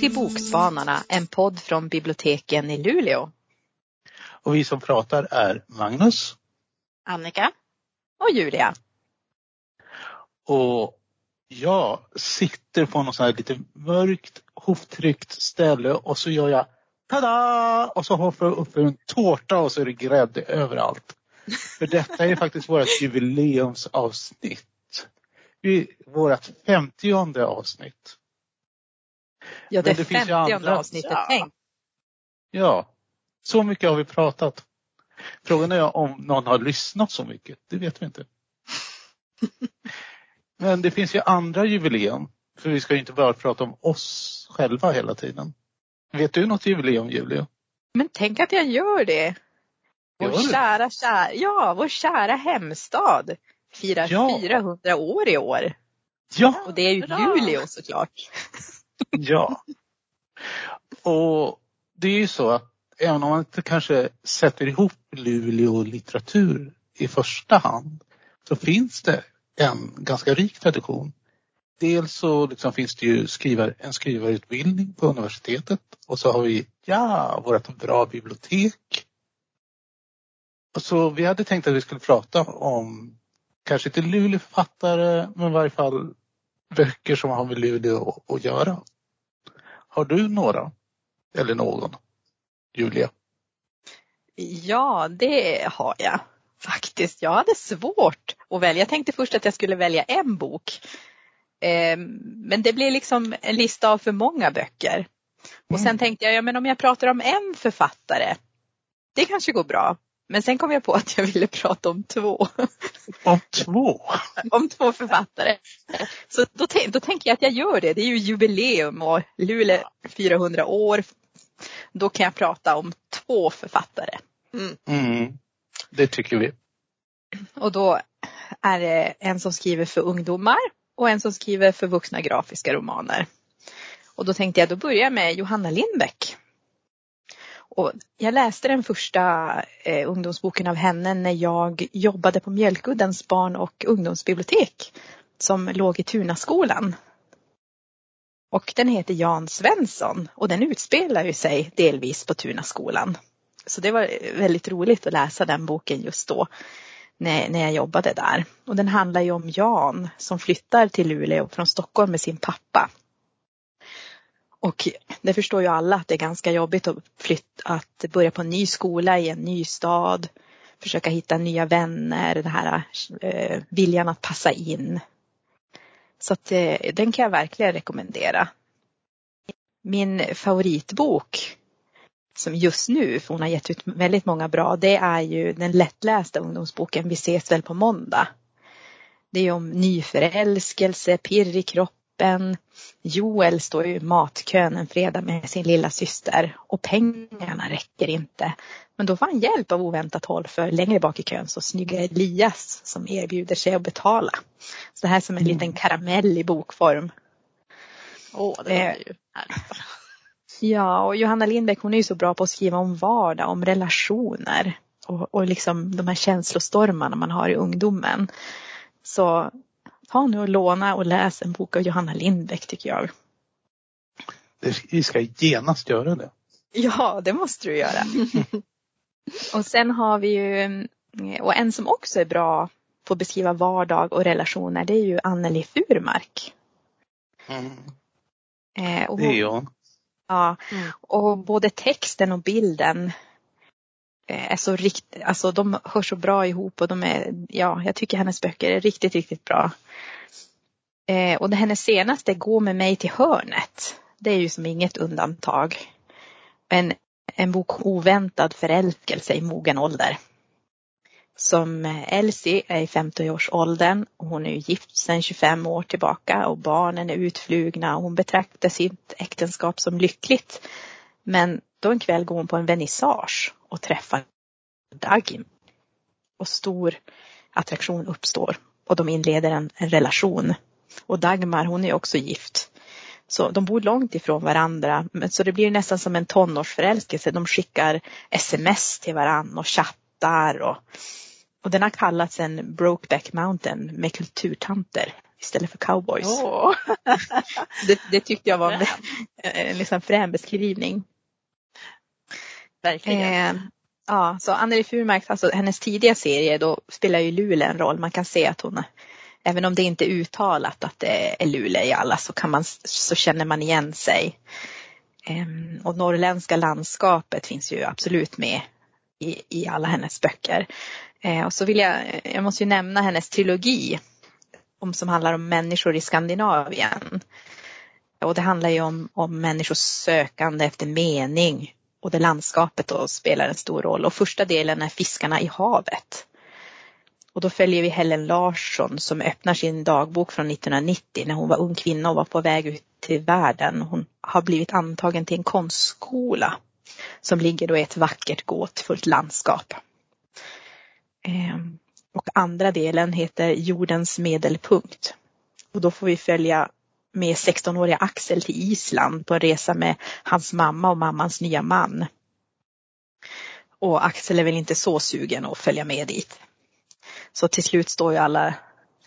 till Bokspanarna, en podd från biblioteken i Luleå. Och vi som pratar är Magnus. Annika. Och Julia. Och jag sitter på något sånt här lite mörkt, hoftryckt ställe och så gör jag tada! Och så hoppar jag upp en tårta och så är det grädde överallt. För detta är faktiskt vårt jubileumsavsnitt. Vårt femtionde avsnitt. Ja, det, det femtionde avsnittet. Ja. Tänk. Ja, så mycket har vi pratat. Frågan är om någon har lyssnat så mycket. Det vet vi inte. Men det finns ju andra jubileum. För vi ska ju inte bara prata om oss själva hela tiden. Vet du något jubileum, Julia? Men tänk att jag gör det. Vår gör kära, kära, ja, vår kära hemstad firar ja. 400 år i år. Ja! Och det är ju Luleå såklart. Ja. Och det är ju så att även om man inte kanske sätter ihop Luleå litteratur i första hand så finns det en ganska rik tradition. Dels så liksom finns det ju skrivar, en skrivarutbildning på universitetet och så har vi, ja, vårt bra bibliotek. Och så vi hade tänkt att vi skulle prata om, kanske inte Luleå-författare, men i varje fall böcker som har med Luleå att göra. Har du några? Eller någon? Julia? Ja, det har jag faktiskt. Jag hade svårt att välja. Jag tänkte först att jag skulle välja en bok. Ehm, men det blev liksom en lista av för många böcker. Och sen mm. tänkte jag, ja men om jag pratar om en författare, det kanske går bra. Men sen kom jag på att jag ville prata om två. Om två? om två författare. Så då, då tänker jag att jag gör det. Det är ju jubileum och Luleå 400 år. Då kan jag prata om två författare. Mm. Mm, det tycker vi. Och då är det en som skriver för ungdomar och en som skriver för vuxna grafiska romaner. Och då tänkte jag, då börjar jag med Johanna Lindbäck. Och jag läste den första eh, ungdomsboken av henne när jag jobbade på Mjölkuddens barn och ungdomsbibliotek som låg i Tunaskolan. Och den heter Jan Svensson och den utspelar ju sig delvis på Tunaskolan. Så det var väldigt roligt att läsa den boken just då när, när jag jobbade där. Och den handlar ju om Jan som flyttar till Luleå från Stockholm med sin pappa. Och det förstår ju alla att det är ganska jobbigt att, flytta, att börja på en ny skola i en ny stad. Försöka hitta nya vänner, den här eh, viljan att passa in. Så att eh, den kan jag verkligen rekommendera. Min favoritbok som just nu, för hon har gett ut väldigt många bra, det är ju den lättlästa ungdomsboken Vi ses väl på måndag. Det är om nyförälskelse, pirr i kroppen. Joel står i matkön en fredag med sin lilla syster och pengarna räcker inte. Men då får han hjälp av oväntat håll för längre bak i kön så snygga Elias som erbjuder sig att betala. Så det här är som en mm. liten karamell i bokform. Åh, oh, det var ju härligt. Ja, och Johanna Lindbäck hon är ju så bra på att skriva om vardag, om relationer och, och liksom de här känslostormarna man har i ungdomen. Så ta nu och låna och läs en bok av Johanna Lindbäck tycker jag. Vi ska genast göra det. Ja, det måste du göra. och sen har vi ju, och en som också är bra på att beskriva vardag och relationer, det är ju Anneli Furmark. Mm. Eh, hon, det är hon. Ja, mm. och både texten och bilden Eh, är så riktigt, alltså de hör så bra ihop och de är, ja, jag tycker hennes böcker är riktigt, riktigt bra. Eh, och det hennes senaste, Gå med mig till hörnet, det är ju som inget undantag. Men en bok oväntad förälskelse i mogen ålder som eh, Elsie är i 50-årsåldern och hon är ju gift sedan 25 år tillbaka och barnen är utflugna och hon betraktar sitt äktenskap som lyckligt. Men då en kväll går hon på en vernissage och träffar Dagim. Och stor attraktion uppstår och de inleder en, en relation. Och Dagmar hon är också gift. Så de bor långt ifrån varandra. Så det blir nästan som en tonårsförälskelse. De skickar sms till varandra och chattar och och den har kallats en Brokeback Mountain med kulturtanter istället för cowboys. Åh. Det, det tyckte jag var en, en liksom frän beskrivning. Verkligen. Eh, ja, så Anneli Furmark, alltså hennes tidiga serie, då spelar ju Luleå en roll. Man kan se att hon, även om det inte är uttalat att det är Luleå i alla, så, kan man, så känner man igen sig. Eh, och norrländska landskapet finns ju absolut med i, i alla hennes böcker. Eh, och så vill jag, jag måste ju nämna hennes trilogi om, som handlar om människor i Skandinavien. Och det handlar ju om, om människors sökande efter mening och det landskapet då spelar en stor roll. Och första delen är Fiskarna i havet. Och då följer vi Helen Larsson som öppnar sin dagbok från 1990 när hon var ung kvinna och var på väg ut till världen. Hon har blivit antagen till en konstskola som ligger då i ett vackert gåtfullt landskap. Ehm, och andra delen heter Jordens medelpunkt. Och då får vi följa med 16-åriga Axel till Island på en resa med hans mamma och mammans nya man. Och Axel är väl inte så sugen att följa med dit. Så till slut står ju alla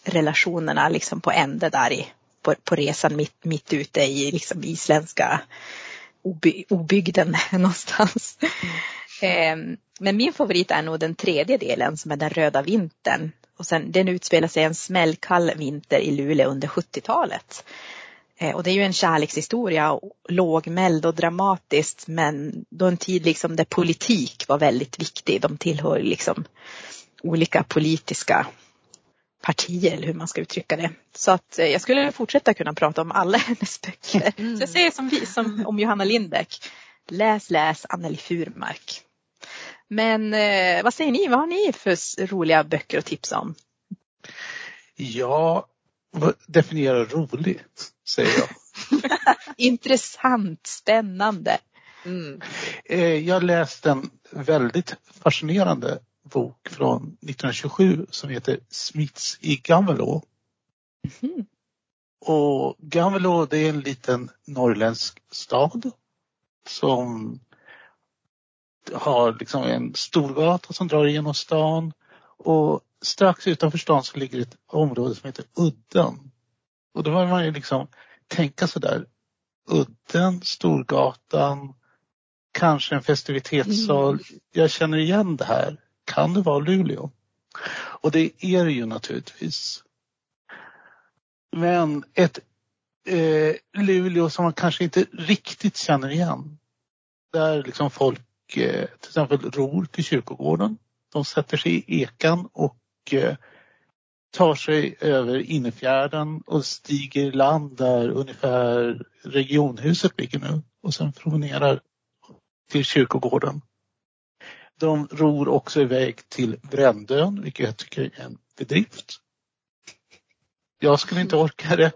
relationerna liksom på ände där i, på, på resan mitt, mitt ute i liksom isländska oby, obygden någonstans. Mm. Men min favorit är nog den tredje delen som är den röda vintern. Och sen, den utspelar sig en smällkall vinter i Luleå under 70-talet. Eh, och det är ju en kärlekshistoria, lågmäld och dramatiskt men då en tid liksom där politik var väldigt viktig. De tillhör liksom olika politiska partier eller hur man ska uttrycka det. Så att eh, jag skulle fortsätta kunna prata om alla hennes böcker. Mm. Så jag säger som, som om Johanna Lindbäck. Läs, läs Anneli Furmark. Men eh, vad säger ni? Vad har ni för roliga böcker att tipsa om? Ja, definiera roligt, säger jag. Intressant, spännande. Mm. Eh, jag läste en väldigt fascinerande bok från 1927 som heter Smiths i Gamelå. Mm. Och Gamelå det är en liten norrländsk stad som har liksom en storgata som drar igenom stan och strax utanför stan så ligger ett område som heter Udden. Och då var man ju liksom tänka sådär Udden, Storgatan, kanske en festivitetssal. Mm. Jag känner igen det här. Kan det vara Luleå? Och det är det ju naturligtvis. Men ett eh, Luleå som man kanske inte riktigt känner igen. Där liksom folk eh, till exempel ror till kyrkogården. De sätter sig i ekan och eh, tar sig över innerfjärden och stiger land där ungefär regionhuset ligger nu och sen promenerar till kyrkogården. De ror också iväg till Brändön, vilket jag tycker är en bedrift. Jag skulle inte orka det.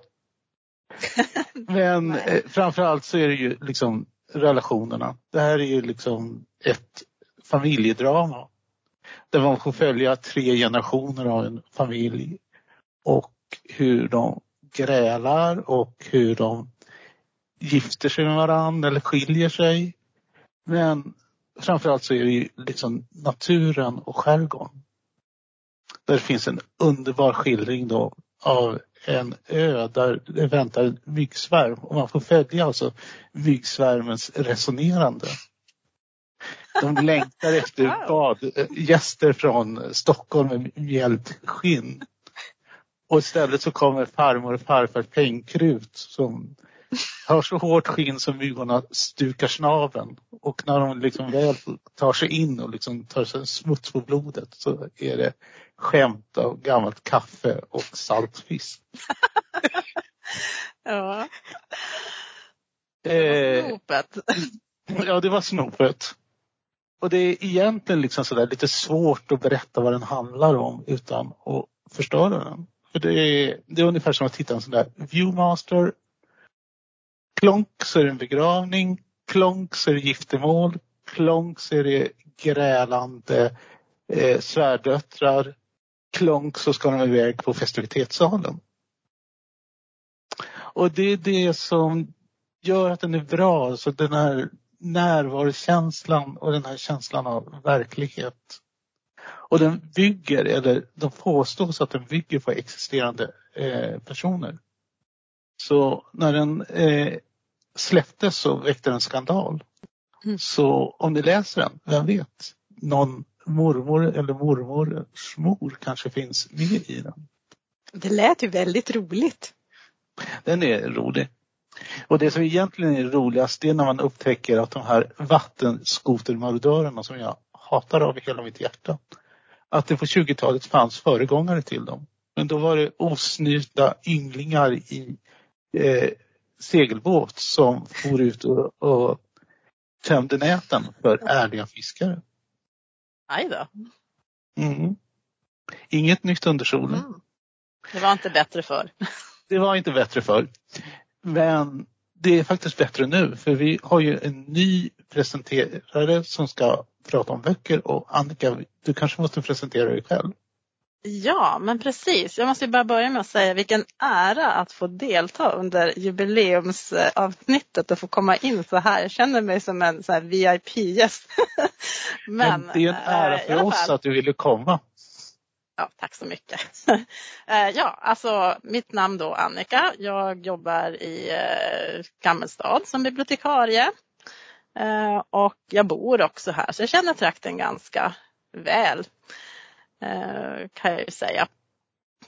Men eh, framförallt så är det ju liksom relationerna. Det här är ju liksom ett familjedrama. Där man får följa tre generationer av en familj och hur de grälar och hur de gifter sig med varandra eller skiljer sig. Men framförallt så är det ju liksom naturen och skärgården. Där det finns en underbar skildring då av en ö där det väntar en myggsvärm och man får följa alltså myggsvärmens resonerande. De längtar efter badgäster från Stockholm med mjällt skinn. Och istället så kommer farmor och farfar Pengkrut som har så hårt skinn som myggorna stukar snaven. Och när de liksom väl tar sig in och liksom tar sig smuts på blodet så är det skämt av gammalt kaffe och saltfisk. ja. Det var snopet. ja, det var snopet. Och det är egentligen liksom sådär lite svårt att berätta vad den handlar om utan att förstöra den. För det är, det är ungefär som att titta en sån där Viewmaster. Klonk så är det en begravning. Klonk så är det giftermål. Klonk så är det grälande eh, svärdöttrar. Klonk så ska de iväg på festivitetssalen. Och det är det som gör att den är bra. Så den här närvarokänslan och den här känslan av verklighet. Och den bygger, eller de påstås att den bygger på existerande eh, personer. Så när den eh, släpptes så väckte den skandal. Mm. Så om ni läser den, vem vet, någon mormor eller mormors mor kanske finns med i den. Det lät ju väldigt roligt. Den är rolig. Och det som egentligen är roligast det är när man upptäcker att de här vattenskotermarodörerna som jag hatar av hela mitt hjärta. Att det på 20-talet fanns föregångare till dem. Men då var det osnyrta ynglingar i eh, segelbåt som for ut och, och tömde näten för ärliga fiskare. Aj då. Mm. Inget nytt under solen. Mm. Det var inte bättre förr. Det var inte bättre förr. Men det är faktiskt bättre nu för vi har ju en ny presenterare som ska prata om böcker och Annika, du kanske måste presentera dig själv. Ja, men precis. Jag måste bara börja med att säga vilken ära att få delta under jubileumsavsnittet och få komma in så här. Jag känner mig som en VIP-gäst. men, men, det är en ära för oss att du ville komma. Ja, tack så mycket. Eh, ja, alltså mitt namn då Annika. Jag jobbar i eh, Gammelstad som bibliotekarie. Eh, och jag bor också här så jag känner trakten ganska väl. Eh, kan jag ju säga.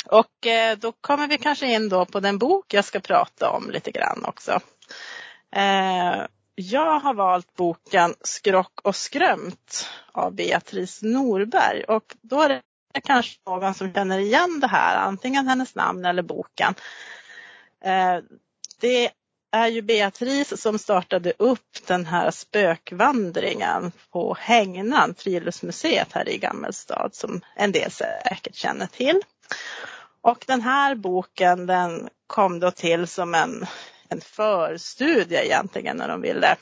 Och eh, då kommer vi kanske in då på den bok jag ska prata om lite grann också. Jag har valt boken Skrock och skrömt av Beatrice Norberg och då är det är kanske någon som känner igen det här, antingen hennes namn eller boken. Eh, det är ju Beatrice som startade upp den här spökvandringen på Hängnan, friluftsmuseet här i Gammelstad som en del säkert känner till. Och den här boken den kom då till som en, en förstudie egentligen när de ville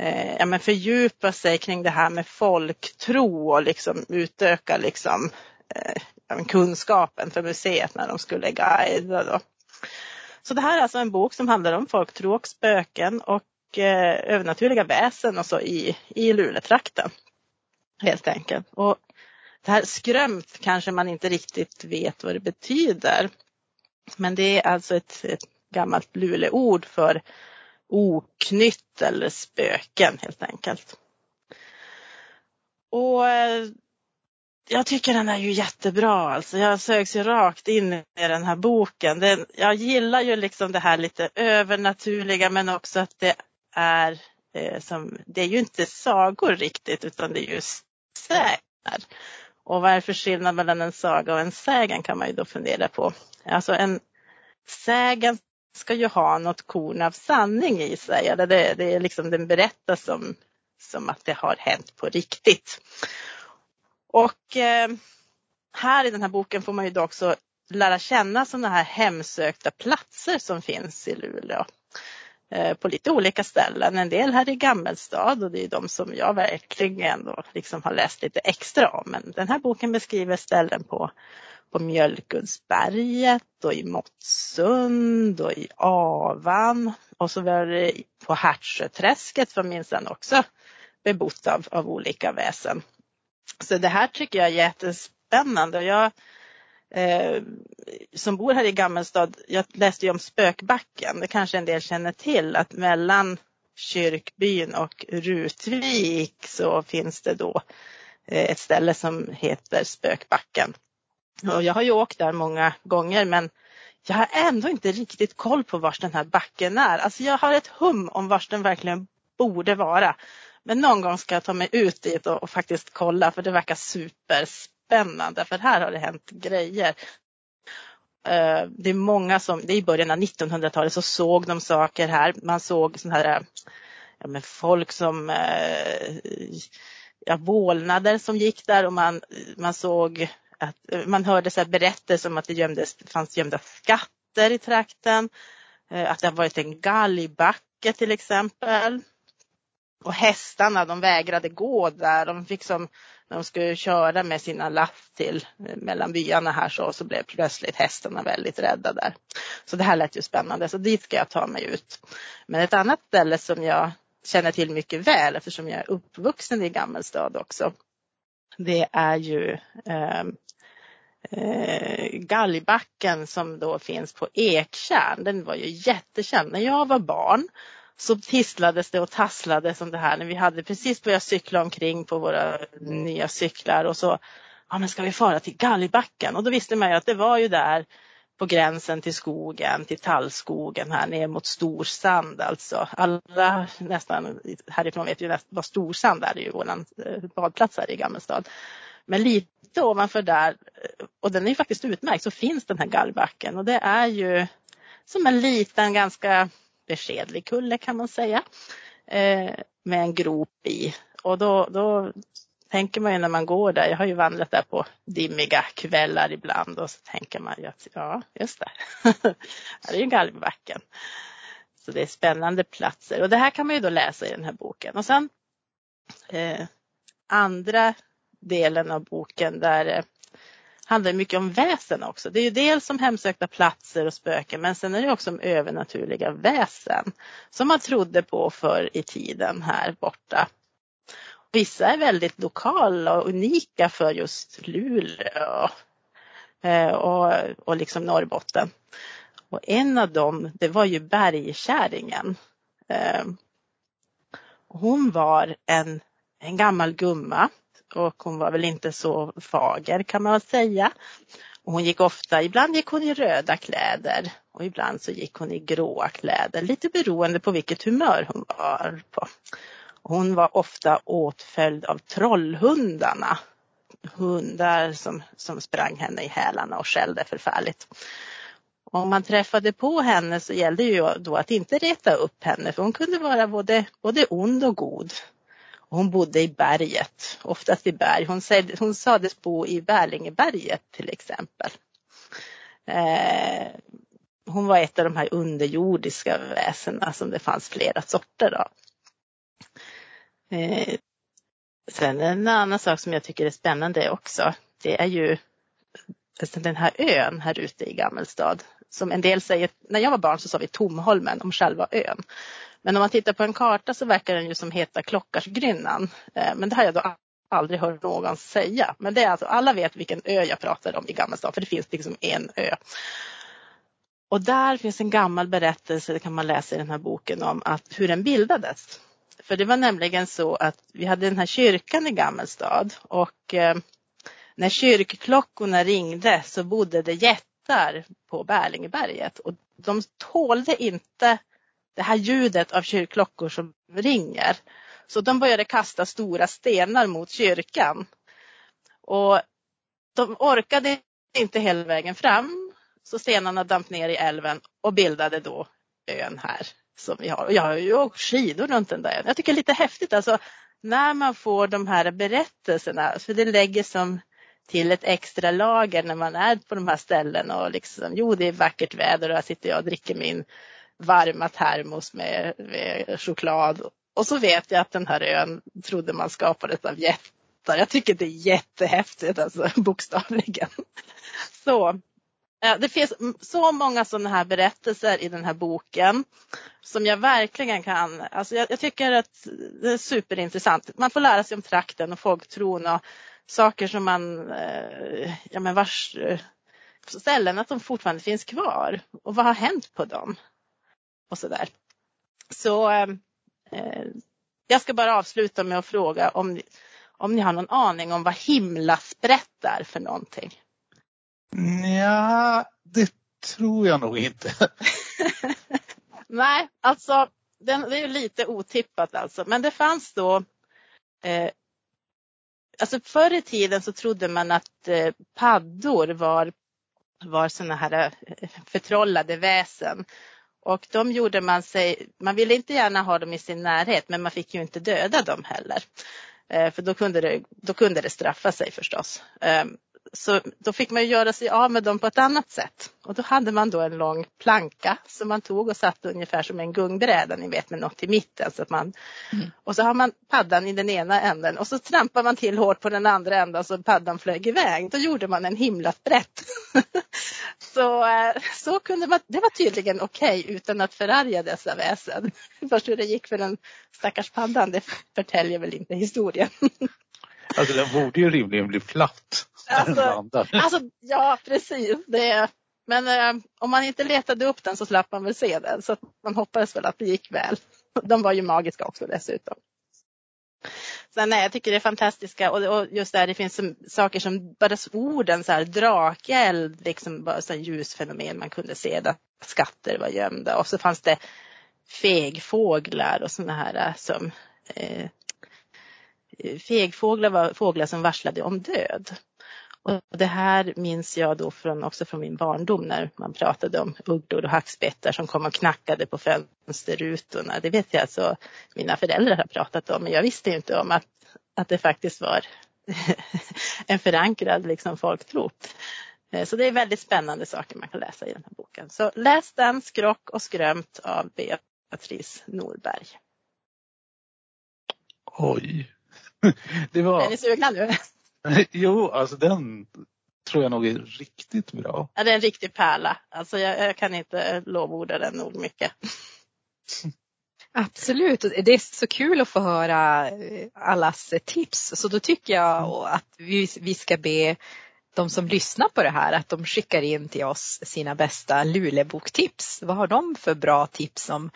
eh, ja, men fördjupa sig kring det här med folktro och liksom utöka liksom, eh, kunskapen för museet när de skulle guida. Då. Så det här är alltså en bok som handlar om folktro och spöken och eh, övernaturliga väsen och så i, i Luleåtrakten. Helt enkelt. Och det här skrömt kanske man inte riktigt vet vad det betyder. Men det är alltså ett, ett gammalt Luleåord för oknytt eller spöken helt enkelt. Och eh, jag tycker den är ju jättebra alltså. Jag sögs ju rakt in i den här boken. Den, jag gillar ju liksom det här lite övernaturliga men också att det är eh, som, det är ju inte sagor riktigt utan det är ju sägner. Och vad är för skillnad mellan en saga och en sägen kan man ju då fundera på. Alltså en sägen ska ju ha något korn av sanning i sig. Eller det, det är liksom, den berättas som, som att det har hänt på riktigt. Och eh, här i den här boken får man ju då också lära känna sådana här hemsökta platser som finns i Luleå. Eh, på lite olika ställen. En del här i Gammelstad och det är de som jag verkligen då liksom har läst lite extra om. Men den här boken beskriver ställen på på Mjölkundsberget och i Måttsund och i Avan och så var det på Hertsöträsket som minsann också bebott av, av olika väsen. Så det här tycker jag är jättespännande. Jag eh, som bor här i Gammelstad, jag läste ju om Spökbacken, det kanske en del känner till att mellan Kyrkbyn och Rutvik så finns det då eh, ett ställe som heter Spökbacken. Och jag har ju åkt där många gånger men jag har ändå inte riktigt koll på var den här backen är. Alltså jag har ett hum om var den verkligen borde vara. Men någon gång ska jag ta mig ut dit och, och faktiskt kolla för det verkar superspännande för här har det hänt grejer. Uh, det är många som, det är i början av 1900-talet så såg de saker här. Man såg sådana här eh, ja, men folk som uh, ja, vålnader som gick där och man, man såg att man hörde så berättelser om att det gömdes, fanns gömda skatter i trakten. Eh, att det har varit en galgbacke till exempel. Och hästarna de vägrade gå där. De fick som när de skulle köra med sina lass till eh, mellan byarna här så, så blev plötsligt hästarna väldigt rädda där. Så det här lät ju spännande så dit ska jag ta mig ut. Men ett annat ställe som jag känner till mycket väl eftersom jag är uppvuxen i Gammelstad också det är ju ehm, eh, eh, galgbacken som då finns på Ektjärn. Den var ju jättekänd. När jag var barn så tisslades det och tasslades om det här när vi hade precis börjat cykla omkring på våra nya cyklar och så, ja men ska vi fara till Galgbacken? Och då visste man ju att det var ju där på gränsen till skogen, till tallskogen här ner mot Storsand alltså. Alla nästan härifrån vet ju vad Storsand är, det är ju våran eh, badplats här i Gammelstad. Men lite ovanför där, eh, och den är ju faktiskt utmärkt, så finns den här gallbacken och det är ju som en liten ganska beskedlig kulle kan man säga. Eh, med en grop i. Och då, då tänker man ju när man går där, jag har ju vandrat där på dimmiga kvällar ibland och så tänker man ju att ja, just det, här är ju Galgbacken. Så det är spännande platser och det här kan man ju då läsa i den här boken. Och sen eh, andra delen av boken där eh, handlar mycket om väsen också. Det är ju dels om hemsökta platser och spöken men sen är det också om övernaturliga väsen som man trodde på förr i tiden här borta Vissa är väldigt lokala och unika för just Luleå eh, och, och liksom Norrbotten. Och en av dem, det var ju bergkärringen. Eh, hon var en, en gammal gumma och hon var väl inte så fager kan man säga. Och hon gick ofta, ibland gick hon i röda kläder och ibland så gick hon i gråa kläder, lite beroende på vilket humör hon var på. Hon var ofta åtföljd av trollhundarna. Hundar som, som sprang henne i hälarna och skällde förfärligt. Om man träffade på henne så gällde ju då att inte reta upp henne för hon kunde vara både, både ond och god. Hon bodde i berget, oftast i berg. Hon, hon sades bo i Bärlingeberget till exempel. Eh, hon var ett av de här underjordiska väsena som det fanns flera sorter av. Eh, sen en annan sak som jag tycker är spännande också, det är ju alltså den här ön här ute i Gammelstad. Som en del säger, när jag var barn så sa vi Tomholmen om själva ön. Men om man tittar på en karta så verkar den ju som heta Klockarsgrynnan. Eh, men det har jag då aldrig hört någon säga. Men det är alltså, alla vet vilken ö jag pratar om i Gammelstad, för det finns liksom en ö. Och där finns en gammal berättelse, det kan man läsa i den här boken om, att hur den bildades. För det var nämligen så att vi hade den här kyrkan i Gammelstad och eh, när kyrkklockorna ringde så bodde det jättar på Bärlingeberget och de tålde inte det här ljudet av kyrkklockor som ringer. Så de började kasta stora stenar mot kyrkan. Och de orkade inte hela vägen fram så stenarna damp ner i älven och bildade då ön här som vi har. Och jag har ju åkt skidor runt den där. Jag tycker det är lite häftigt alltså när man får de här berättelserna, för det lägger som till ett extra lager när man är på de här ställena och liksom, jo det är vackert väder och här sitter jag och dricker min varma termos med, med choklad. Och så vet jag att den här ön trodde man skapades av jättar. Jag tycker det är jättehäftigt alltså, bokstavligen. Så Eh, det finns så många sådana här berättelser i den här boken som jag verkligen kan, alltså jag, jag, tycker att det är superintressant. Man får lära sig om trakten och folktron och saker som man, eh, ja men vars eh, ställen att de fortfarande finns kvar och vad har hänt på dem? Och så där. Så eh, jag ska bara avsluta med att fråga om om ni har någon aning om vad himlasprätt är för någonting? Ja, det tror jag nog inte. Nej, alltså den, det är lite otippat alltså. Men det fanns då eh, Alltså förr i tiden så trodde man att eh, paddor var, var sådana här eh, förtrollade väsen. Och de gjorde man sig, man ville inte gärna ha dem i sin närhet men man fick ju inte döda dem heller. Eh, för då kunde, det, då kunde det straffa sig förstås. Ehm, så då fick man göra sig av med dem på ett annat sätt. Och då hade man då en lång planka som man tog och satte ungefär som en gungbräda, ni vet med något i mitten. Så att man, mm. Och så har man paddan i den ena änden och så trampar man till hårt på den andra änden så paddan flög iväg. Då gjorde man en himla sprätt. så, eh, så kunde man, det var tydligen okej okay, utan att förarga dessa väsen. Först hur det gick för den stackars paddan, det förtäljer väl inte historien. Alltså den borde ju rimligen bli platt Alltså. Alltså, ja, precis. Det, men eh, om man inte letade upp den så slapp man väl se den. Så man hoppades väl att det gick väl. De var ju magiska också dessutom. Så nej, jag tycker det är fantastiska och, och just där det finns som, saker som bara orden så här drakeld, liksom bara så ljusfenomen man kunde se där skatter var gömda och så fanns det fegfåglar och sådana här eh, som eh, fegfåglar var fåglar som varslade om död. Och det här minns jag då från, också från min barndom när man pratade om ugglor och hackspettar som kom och knackade på fönsterrutorna. Det vet jag alltså mina föräldrar har pratat om men jag visste inte om att, att det faktiskt var en förankrad liksom, folktro. Eh, Så det är väldigt spännande saker man kan läsa i den här boken. Så läs den, Skrock och skrömt av Beatrice Norberg. Oj. Det Är var, ni sugna nu? jo, alltså den tror jag nog är riktigt bra. Ja, det är en riktig pärla. Alltså jag, jag kan inte lovorda den nog mycket. Absolut, det är så kul att få höra eh, allas tips. Så då tycker jag att vi, vi ska be de som lyssnar på det här att de skickar in till oss sina bästa Luleåboktips. Vad har de för bra tips om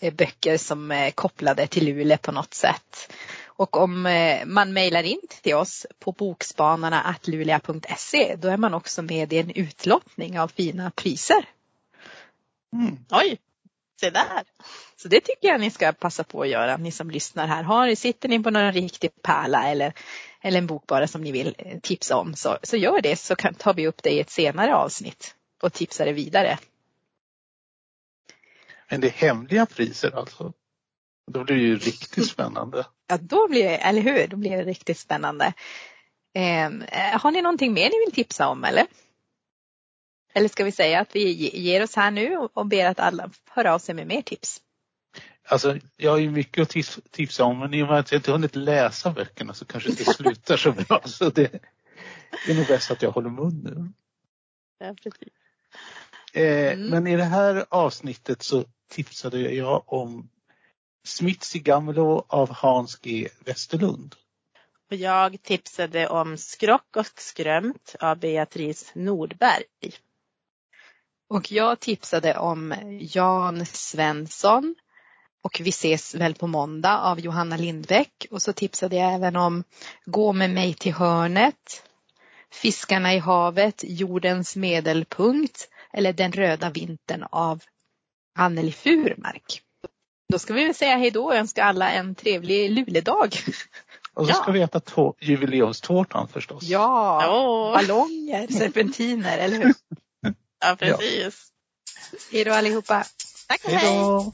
eh, böcker som är kopplade till Luleå på något sätt? Och om eh, man mejlar in till oss på bokspanarna.luleå.se då är man också med i en utlottning av fina priser. Mm. Oj, se där. Så det tycker jag ni ska passa på att göra, ni som lyssnar här. Har, sitter ni på någon riktig pärla eller, eller en bok bara som ni vill eh, tipsa om så, så gör det så kan, tar vi upp det i ett senare avsnitt och tipsar det vidare. Men det är hemliga priser alltså. Då blir det ju riktigt spännande. Ja, då blir det, eller hur, då blir det riktigt spännande. Ehm, Eh, har ni någonting mer ni vill tipsa om eller? Eller ska vi säga att vi ge- ger oss här nu och- ber att alla hör av sig med mer tips? Alltså, jag har ju mycket att tips, tipsa om men i och med att jag inte hunnit läsa böckerna så kanske det slutar så bra. Så det, det är nog bäst att jag håller mun nu. Ja, precis. Eh, Mm. Men i det här avsnittet så tipsade jag om Smits i Gammelå av Hans G Westerlund. Och jag tipsade om Skrock och skrömt av Beatrice Nordberg. Och jag tipsade om Jan Svensson och Vi ses väl på måndag av Johanna Lindbäck. Och så tipsade jag även om Gå med mig till hörnet, Fiskarna i havet, Jordens medelpunkt eller Den röda vintern av Anneli Furmark. Då ska vi väl säga hej då och önska alla en trevlig luledag. Och så Ja. ska vi äta tå- jubileumstårtan förstås. Ja, Åh, ballonger, serpentiner, eller hur? ja, precis. Hej då allihopa. Tack och Hej då!